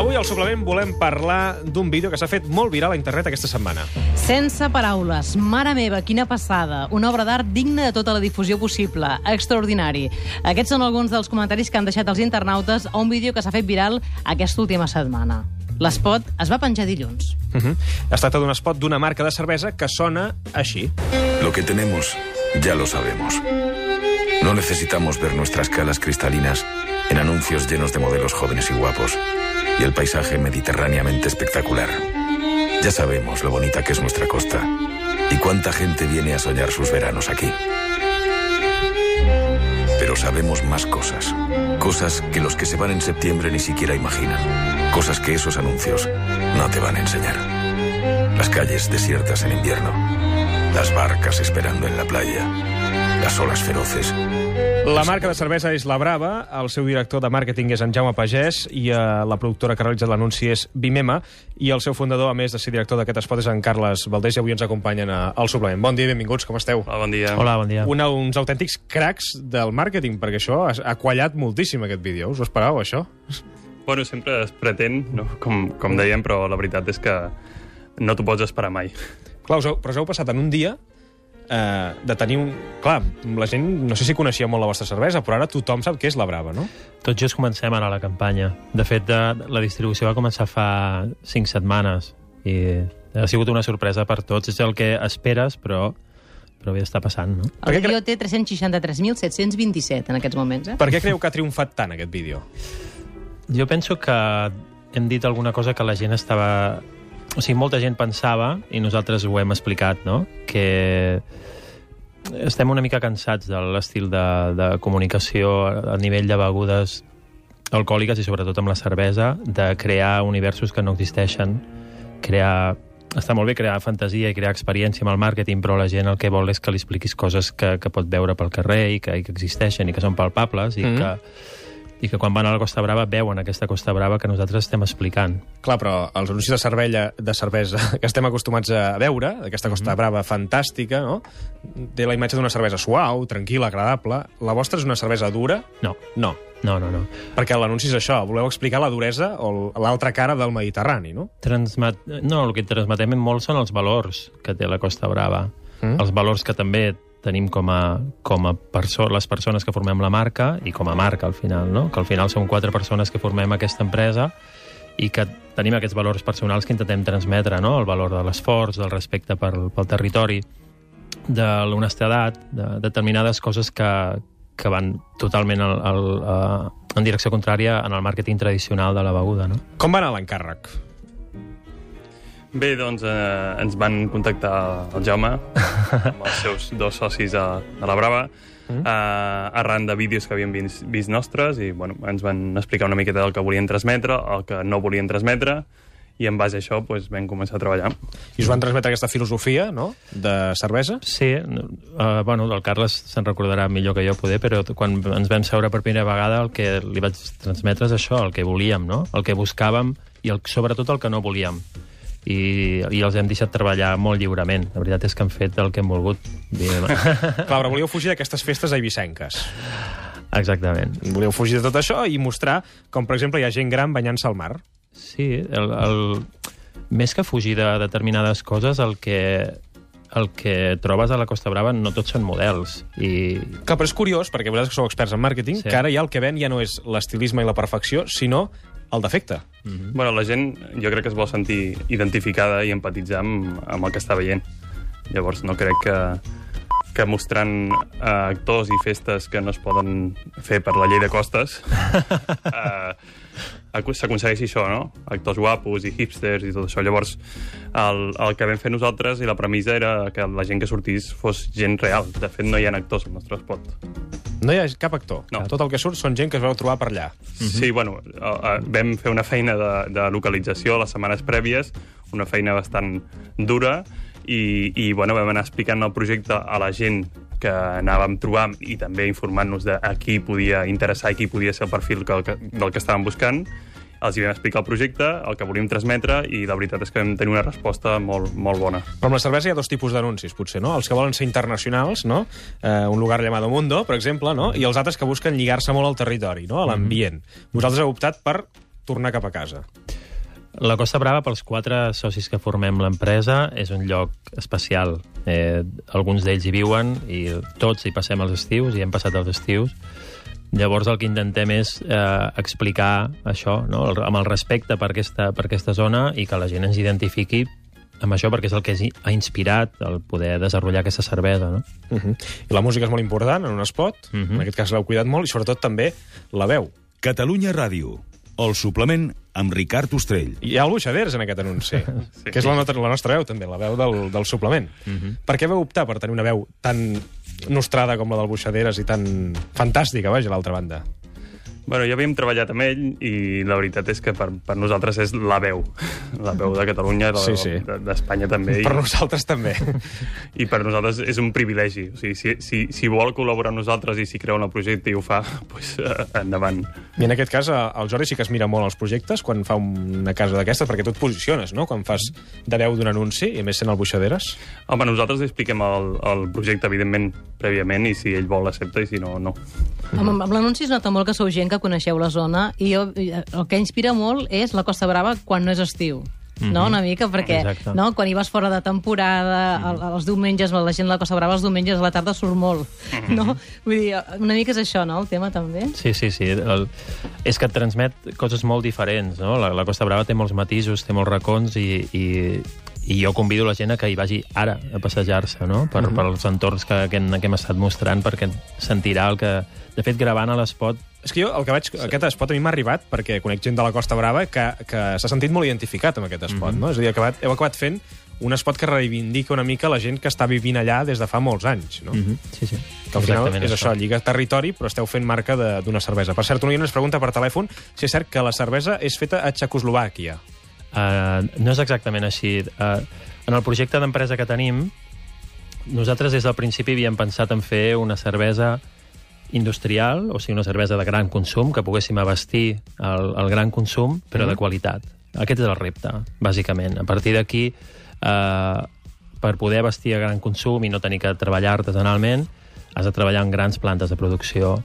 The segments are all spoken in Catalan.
Avui al suplement volem parlar d'un vídeo que s'ha fet molt viral a internet aquesta setmana. Sense paraules, mare meva, quina passada. Una obra d'art digna de tota la difusió possible. Extraordinari. Aquests són alguns dels comentaris que han deixat els internautes a un vídeo que s'ha fet viral aquesta última setmana. L'espot es va penjar dilluns. Uh -huh. Es tracta d'un spot d'una marca de cervesa que sona així. Lo que tenemos, ya lo sabemos. No necesitamos ver nuestras calas cristalinas en anuncios llenos de modelos jóvenes y guapos y el paisaje mediterráneamente espectacular. Ya sabemos lo bonita que es nuestra costa y cuánta gente viene a soñar sus veranos aquí. Pero sabemos más cosas. Cosas que los que se van en septiembre ni siquiera imaginan. Cosas que esos anuncios no te van a enseñar. Las calles desiertas en invierno. Las barcas esperando en la playa. Las olas feroces. La marca de cervesa és La Brava, el seu director de màrqueting és en Jaume Pagès i eh, la productora que realitza l'anunci és Bimema i el seu fundador, a més de ser director d'aquest espot, és en Carles Valdés i avui ens acompanyen a- al suplement. Bon dia i benvinguts, com esteu? Hola, bon dia. Hola, bon dia. Una, uns autèntics cracs del màrqueting, perquè això ha, ha quallat moltíssim aquest vídeo. Us ho esperàveu, això? Bueno, sempre es pretén, no? com, com dèiem, però la veritat és que no t'ho pots esperar mai. Clar, us heu, però us heu passat en un dia eh, de tenir un... Clar, la gent no sé si coneixia molt la vostra cervesa, però ara tothom sap què és la Brava, no? Tot just comencem ara la campanya. De fet, de, la distribució va començar fa 5 setmanes i ha sigut una sorpresa per tots. És el que esperes, però, però bé, està passant, no? El vídeo té 363.727 en aquests moments, eh? Per què creieu que ha triomfat tant aquest vídeo? Jo penso que hem dit alguna cosa que la gent estava... O sigui, molta gent pensava, i nosaltres ho hem explicat, no?, que estem una mica cansats de l'estil de, de comunicació a nivell de begudes alcohòliques i sobretot amb la cervesa, de crear universos que no existeixen, crear... Està molt bé crear fantasia i crear experiència amb el màrqueting, però la gent el que vol és que li expliquis coses que, que pot veure pel carrer i que, i que existeixen i que són palpables i, Mhm. que, i que quan van a la Costa Brava veuen aquesta Costa Brava que nosaltres estem explicant. Clar, però els anuncis de cervella, de cervesa que estem acostumats a veure, d'aquesta Costa Brava fantàstica, no? té la imatge d'una cervesa suau, tranquil·la, agradable. La vostra és una cervesa dura? No, No, no, no, no. perquè l'anunci és això, voleu explicar la duresa o l'altra cara del Mediterrani, no? Transmet... No, el que transmetem molt són els valors que té la Costa Brava. Mm. Els valors que també tenim com a, com a perso les persones que formem la marca i com a marca, al final, no? Que al final som quatre persones que formem aquesta empresa i que tenim aquests valors personals que intentem transmetre, no? El valor de l'esforç, del respecte pel, pel territori, de l'honestedat, de determinades coses que, que van totalment al, al, uh, en direcció contrària en el màrqueting tradicional de la beguda, no? Com va anar l'encàrrec? Bé, doncs eh, ens van contactar el Jaume, amb els seus dos socis a, a la Brava, Mm. eh, arran de vídeos que havien vist, vist nostres, i bueno, ens van explicar una miqueta del que volien transmetre, el que no volien transmetre, i en base a això pues, vam començar a treballar. I us van transmetre aquesta filosofia, no?, de cervesa? Sí, uh, bueno, el Carles se'n recordarà millor que jo poder, però quan ens vam seure per primera vegada el que li vaig transmetre és això, el que volíem, no? El que buscàvem i el, sobretot el que no volíem. I, i els hem deixat treballar molt lliurement. La veritat és que han fet el que hem volgut. Clar, però volíeu fugir d'aquestes festes eivissenques. Exactament. Volíeu fugir de tot això i mostrar com, per exemple, hi ha gent gran banyant-se al mar. Sí, el, el, més que fugir de determinades coses, el que, el que trobes a la Costa Brava no tots són models. I Clar, però és curiós, perquè vosaltres que sou experts en màrqueting, Sí. que ara ja el que ven ja no és l'estilisme i la perfecció, sinó el defecte. Bueno, la gent jo crec que es vol sentir identificada i empatitzar amb, amb el que està veient. Llavors no crec que, que mostrant eh, actors i festes que no es poden fer per la llei de costes eh, s'aconsegueixi això, no? Actors guapos i hipsters i tot això. Llavors, el, el que vam fer nosaltres i la premissa era que la gent que sortís fos gent real. De fet, no hi ha actors al nostre spot. No hi ha cap actor. No. Tot el que surt són gent que es vau trobar per allà. Sí, bueno, eh, eh, vam fer una feina de, de localització les setmanes prèvies, una feina bastant dura, i, i bueno, vam anar explicant el projecte a la gent que anàvem trobant i també informant-nos de a qui podia interessar i qui podia ser el perfil que, del que estàvem buscant. Els hi vam explicar el projecte, el que volíem transmetre, i la veritat és que vam tenir una resposta molt, molt bona. Però amb la cervesa hi ha dos tipus d'anuncis, potser, no? Els que volen ser internacionals, no? Eh, un lugar llamado mundo, per exemple, no? I els altres que busquen lligar-se molt al territori, no? A l'ambient. Vosaltres heu optat per tornar cap a casa. La Costa Brava, pels quatre socis que formem l'empresa, és un lloc especial. Eh, alguns d'ells hi viuen i tots hi passem els estius, i hem passat els estius. Llavors el que intentem és eh, explicar això, no? el, amb el respecte per aquesta, per aquesta zona i que la gent ens identifiqui amb això perquè és el que ha inspirat el poder desenvolupar aquesta cervesa. No? Uh -huh. I la música és molt important en un spot, uh Mhm. -huh. en aquest cas l'heu cuidat molt, i sobretot també la veu. Catalunya Ràdio, el suplement amb Ricard Ostrell. Hi ha el Buixaders en aquest anunci, sí. que és la, nostra, la nostra veu també, la veu del, del suplement. Uh -huh. Per què vau optar per tenir una veu tan nostrada com la del Buixaderes i tan fantàstica, vaja, a l'altra banda? Bueno, ja havíem treballat amb ell i la veritat és que per, per nosaltres és la veu. La veu de Catalunya, la Sí, veu sí. de- d'Espanya també. Per I, nosaltres també. I per nosaltres és un privilegi. O sigui, si, si, si vol col·laborar amb nosaltres i si creu en el projecte i ho fa, doncs eh, endavant. I en aquest cas, eh, el Jordi sí que es mira molt els projectes quan fa una casa d'aquestes, perquè tu et posiciones, no?, quan fas de veu d'un anunci, i a més sent el Buixaderes. Home, nosaltres li expliquem el, el projecte, evidentment, prèviament, i si ell vol l'accepta i si no, no. Amb, amb l'anunci es nota molt que sou gent que coneixeu la zona i jo, el que inspira molt és la Costa Brava quan no és estiu. No, una mica, perquè Exacte. no, quan hi vas fora de temporada, el, els diumenges, la gent de la Costa Brava els diumenges a la tarda surt molt, no? Vull dir, una mica és això, no?, el tema també. Sí, sí, sí. El, és que et transmet coses molt diferents, no? La, la Costa Brava té molts matisos, té molts racons i, i, i jo convido la gent a que hi vagi ara a passejar-se, no? Per, uh -huh. pels entorns que, que, hem, que hem estat mostrant, perquè sentirà el que... De fet, gravant a l'espot És que jo, el que vaig, aquest espot a mi m'ha arribat perquè conec gent de la Costa Brava que, que s'ha sentit molt identificat amb aquest espot, no? És a dir, acabat, heu acabat fent un espot que reivindica una mica la gent que està vivint allà des de fa molts anys, no? Mm -hmm. Sí, sí. Que al final Exactament és això, lliga territori, però esteu fent marca de- d'una cervesa. Per cert, un oient ens pregunta per telèfon si és cert que la cervesa és feta a Txecoslovàquia. Uh, no és exactament així. Uh, en el projecte d'empresa que tenim, nosaltres des del principi havíem pensat en fer una cervesa industrial, o sigui, una cervesa de gran consum, que poguéssim abastir el, el gran consum, però de qualitat. Aquest és el repte, bàsicament. A partir d'aquí, eh, per poder abastir a gran consum i no tenir que treballar artesanalment, has de treballar en grans plantes de producció.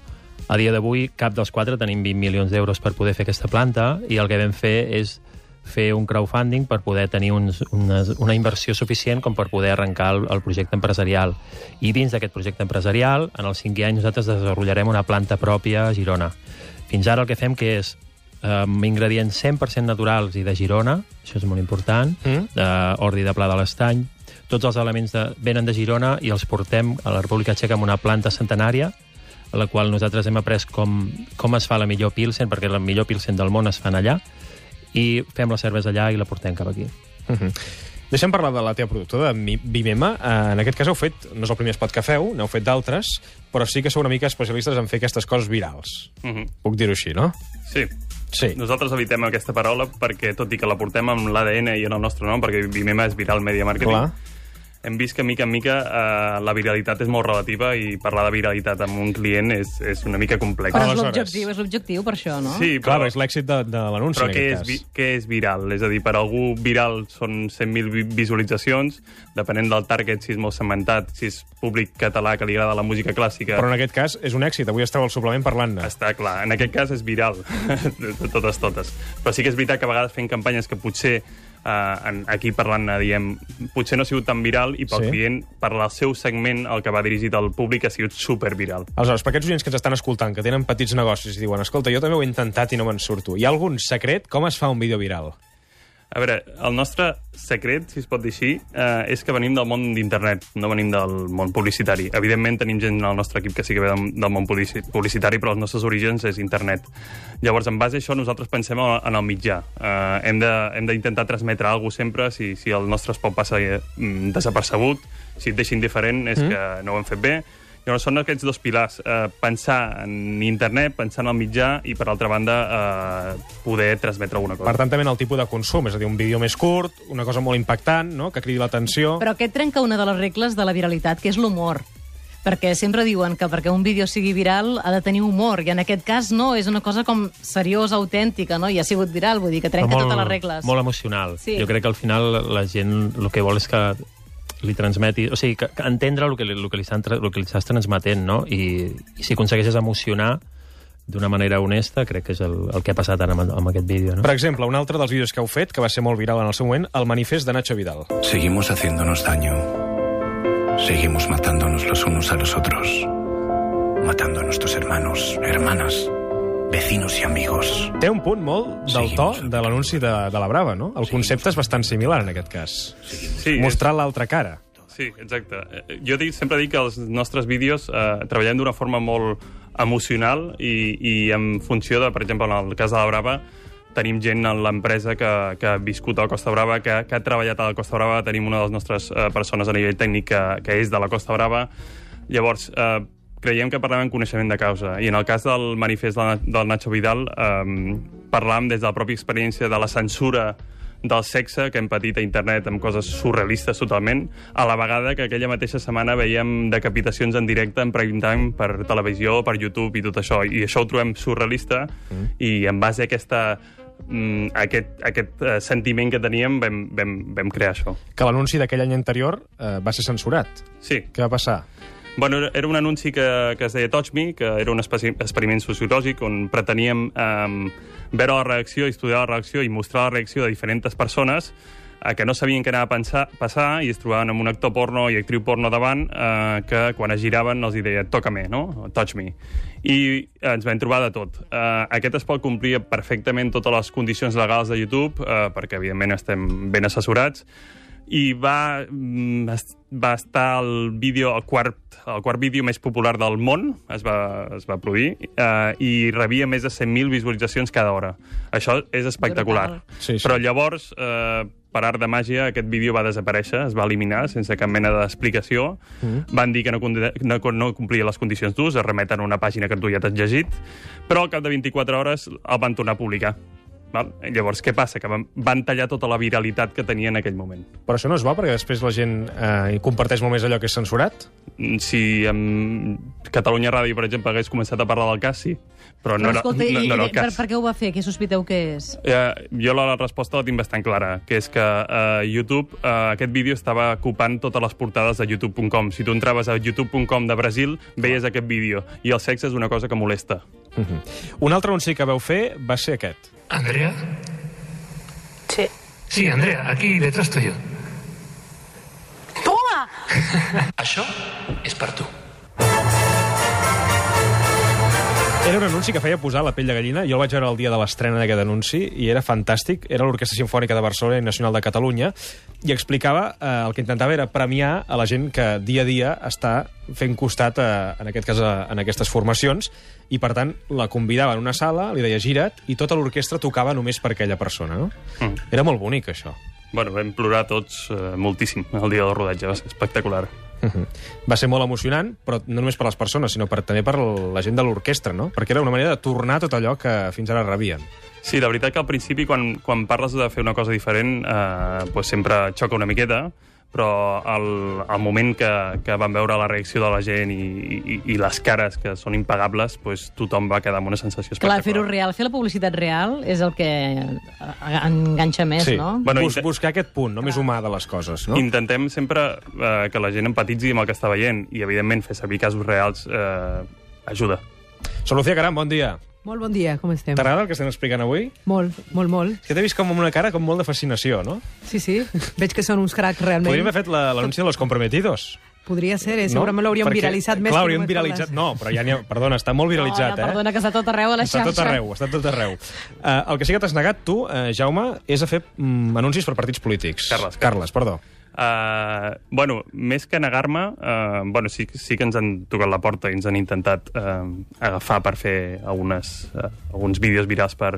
A dia d'avui, cap dels quatre tenim 20 milions d'euros per poder fer aquesta planta i el que vam fer és fer un crowdfunding per poder tenir uns, una, una inversió suficient com per poder arrencar el, el projecte empresarial. I dins d'aquest projecte empresarial, en els cinquè any, nosaltres desenvoluparem una planta pròpia a Girona. Fins ara el que fem que és eh, amb ingredients 100% naturals i de Girona, això és molt important, Mm. d'ordi de pla de l'estany, tots els elements de, venen de Girona i els portem a la República Txeca amb una planta centenària, a la qual nosaltres hem après com, com es fa la millor Pilsen, perquè la millor Pilsen del món es fan allà, i fem la cervesa allà i la portem cap aquí. Uh -huh. Deixa'm parlar de la teva productora, de Vimema. Eh, en aquest cas heu fet, no és el primer spot que feu, n'heu fet d'altres, però sí que sou una mica especialistes en fer aquestes coses virals. Uh -huh. Puc dir-ho així, no? Sí. Sí. Nosaltres evitem aquesta paraula perquè, tot i que la portem amb l'ADN i en el nostre nom, perquè Vimema és Viral Media Marketing, Clar. Hem vist que mica en mica eh, la viralitat és molt relativa i parlar de viralitat amb un client és, és una mica complex. Però és l'objectiu, és l'objectiu per això, no? Sí, Clar, però, és l'èxit de, de l'anunci, però en què aquest és, cas. vi, què és viral? És a dir, per algú viral són 100.000 vi- visualitzacions, depenent del target, si és molt segmentat, si és públic català que li agrada la música clàssica. Però en aquest cas és un èxit. Avui esteu al suplement parlant-ne. Està clar, en aquest cas és viral, de, totes, totes. Però sí que és veritat que a vegades fent campanyes que potser, en, aquí parlant diem, potser no ha sigut tan viral i pel Sí. client, per al seu segment, el que va dirigit al públic ha sigut superviral. Aleshores, per aquests oients que ens estan escoltant, que tenen petits negocis i diuen escolta, jo també ho he intentat i no me'n surto. Hi ha algun secret? Com es fa un vídeo viral? A veure, el nostre secret, si es pot dir així, eh, és que venim del món d'internet, no venim del món publicitari. Evidentment tenim gent al nostre equip que sí que ve del, del món publici- publicitari, però els nostres orígens és internet. Llavors, en base a això, nosaltres pensem en el mitjà. Eh, hem d'intentar transmetre alguna cosa sempre, si, si el nostre spot passa eh, mm, desapercebut, si et deixa indiferent és mm. que no ho hem fet bé. Llavors, són aquests dos pilars, eh, pensar en internet, pensar en el mitjà i, per altra banda, eh, poder transmetre alguna cosa. Per tant, també en el tipus de consum, és a dir, un vídeo més curt, una cosa molt impactant, no? que cridi l'atenció... Però aquest trenca una de les regles de la viralitat, que és l'humor. Perquè sempre diuen que perquè un vídeo sigui viral ha de tenir humor, i en aquest cas no, és una cosa com seriosa, autèntica, no? I ha sigut viral, vull dir que trenca Però totes les regles. Molt emocional. Sí. Jo crec que al final la gent el que vol és que li transmeti... O sigui, que, que entendre el que, li- el que li el que li estàs transmetent, no? I, I si aconsegueixes emocionar, d'una manera honesta, crec que és el, el que ha passat ara amb, amb aquest vídeo. No? Per exemple, un altre dels vídeos que heu fet, que va ser molt viral en el seu moment, el manifest de Nacho Vidal. Seguimos haciéndonos daño. Seguimos matándonos los unos a los otros. Matando a nuestros hermanos, hermanas, vecinos y amigos. Té un punt molt del to de l'anunci de, de la Brava, no? El concepte és bastant similar en aquest cas. Sí, Mostrar l'altra cara. Sí, exacte. Eh, Jo dic, sempre dic que els nostres vídeos eh, treballem d'una forma molt emocional i, i en funció de, per exemple, en el cas de la Brava, tenim gent en l'empresa que, que ha viscut a la Costa Brava, que, que ha treballat a la Costa Brava, tenim una de les nostres eh, persones a nivell tècnic que, que és de la Costa Brava. Llavors, eh, creiem que parlem en coneixement de causa. I en el cas del manifest del, Nacho Vidal, eh, parlàvem des de la pròpia experiència de la censura del sexe que hem patit a internet amb coses surrealistes totalment, a la vegada que aquella mateixa setmana veiem decapitacions en directe en prime time per televisió, per YouTube i tot això. I això ho trobem surrealista mm. i en base a aquesta mm, aquest, aquest uh, sentiment que teníem vam, vam, vam crear això. Que l'anunci d'aquell any anterior eh, va ser censurat. Sí, Què va passar? Bueno, era- un anunci que, que es deia Touch Me, que era un experiment sociològic on preteníem eh, veure la reacció, estudiar la reacció i mostrar la reacció de diferents persones eh, que no sabien què anava a pensar, passar i es trobaven amb un actor porno i actriu porno davant eh, que quan es giraven els deia toca-me, no? touch me. I ens vam trobar de tot. Eh, aquest es pot complir perfectament totes les condicions legals de YouTube, eh, perquè evidentment estem ben assessorats, i va, mm, va estar el vídeo, el quart, el quart vídeo més popular del món, es va, es va produir, eh, i rebia més de 100.000 visualitzacions cada hora. Això és espectacular. Sí, sí. Però llavors, eh, per art de màgia, aquest vídeo va desaparèixer, es va eliminar sense cap mena d'explicació. Mm. Van dir que no, no, no complia les condicions d'ús, es remeten a una pàgina que tu ja t'has llegit, però al cap de 24 hores el van tornar a publicar. Val? Llavors, què passa? Que van, van tallar tota la viralitat que tenia en aquell moment. Però això no es va perquè després la gent eh, comparteix molt més allò que és censurat? Mm, Si amb Catalunya Ràdio, per exemple, hagués començat a parlar del cas, sí. Però no, Però, era, escolta, no, i, no era i, el per, cas. per què ho va fer? Què sospiteu que és? Eh, jo la, la resposta la tinc bastant clara, que és que eh, YouTube, eh, aquest vídeo estava ocupant totes les portades de youtube.com. Si tu entraves a youtube.com de Brasil, veies aquest vídeo. I el sexe és una cosa que molesta. Uh -huh. Un altre anunci que veu fer va ser aquest. ¿Andrea? Sí. Sí, Andrea, aquí detrás tuyo. Toma! Això és per tu. Era un anunci que feia posar la pell de gallina. Jo el vaig veure el dia de l'estrena d'aquest anunci i era fantàstic. Era l'Orquestra Simfònica de Barcelona i Nacional de Catalunya i explicava, eh, el que intentava era premiar a la gent que dia a dia està fent costat, a, en aquest cas, a, en aquestes formacions i, per tant, la convidava en una sala, li deia gira't, i tota l'orquestra tocava només per aquella persona, no? Mm. Era molt bonic, això. Bueno, vam plorar tots eh, moltíssim el dia del rodatge, va ser espectacular. Va ser molt emocionant, però no només per les persones, sinó per, també per la gent de l'orquestra, no? Perquè era una manera de tornar tot allò que fins ara rebien. Sí, la veritat que al principi, quan, quan parles de fer una cosa diferent, eh, pues sempre xoca una miqueta, però al, al moment que, que van veure la reacció de la gent i, i, i les cares que són impagables, pues, tothom va quedar amb una sensació Clar, espectacular. fer-ho real, fer la publicitat real és el que enganxa més, sí. no? Bueno, Bus, buscar aquest punt, no més humà de les coses, no? Intentem sempre eh, que la gent empatitzi amb el que està veient i, evidentment, fer servir casos reals eh, ajuda. Solució Caram, bon dia. Molt bon dia, com estem? T'agrada el que estem explicant avui? Molt, molt, molt. És que t'he vist com amb una cara com molt de fascinació, no? Sí, sí, veig que són uns cracs realment. Podríem haver fet la- l'anunci de los comprometidos. Podria ser, eh? no? segurament l'hauríem Perquè, viralitzat més. Clar, que hauríem només per viralitzat... les- No, però ja n'hi ha... Perdona, està molt viralitzat, no, no, eh? perdona, que està tot arreu a la Està xarxa. tot arreu, està tot arreu. Uh, el que sí que t'has negat, tu, uh, Jaume, és a fer mm, anuncis per partits polítics. Carles, Carles, perdó. Uh, bueno, més que negar-me, uh, bueno, sí, sí que ens han tocat la porta i ens han intentat uh, agafar per fer algunes, uh, alguns vídeos virals per,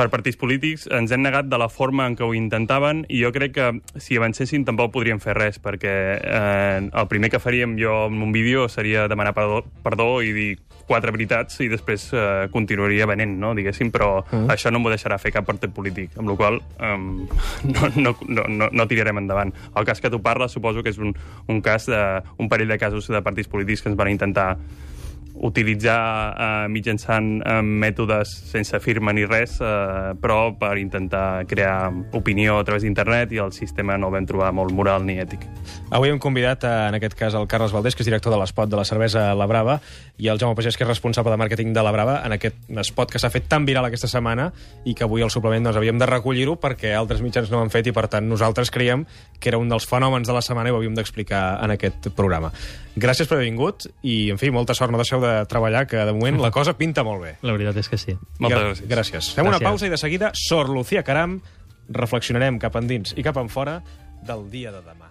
per partits polítics. Ens hem negat de la forma en què ho intentaven i jo crec que si avancessin tampoc podríem fer res, perquè eh, el primer que faríem jo en un vídeo seria demanar perdó, perdó i dir quatre veritats i després eh, continuaria venent, no, diguéssim, però mm. això no m'ho deixarà fer cap partit polític, amb la qual cosa um, no, no, no, no, no tirarem endavant. El cas que tu parles suposo que és un, un cas de, un parell de casos de partits polítics que ens van intentar utilitzar eh, mitjançant eh, mètodes sense firma ni res, eh, però per intentar crear opinió a través d'internet i el sistema no el vam trobar molt moral ni ètic. Avui hem convidat, eh, en aquest cas, el Carles Valdés, que és director de l'espot de la cervesa La Brava, i el Jaume Pagès, que és responsable de màrqueting de La Brava, en aquest espot que s'ha fet tan viral aquesta setmana i que avui al suplement doncs, havíem de recollir-ho perquè altres mitjans no ho han fet i, per tant, nosaltres creiem que era un dels fenòmens de la setmana i ho havíem d'explicar en aquest programa. Gràcies per haver vingut i, en fi, molta sort, no deixeu de treballar, que de moment la cosa pinta molt bé. La veritat és que sí. Moltes gràcies. Gràcies. Fem una pausa i de seguida, Sor Lucía Caram, reflexionarem cap endins i cap enfora del dia de demà.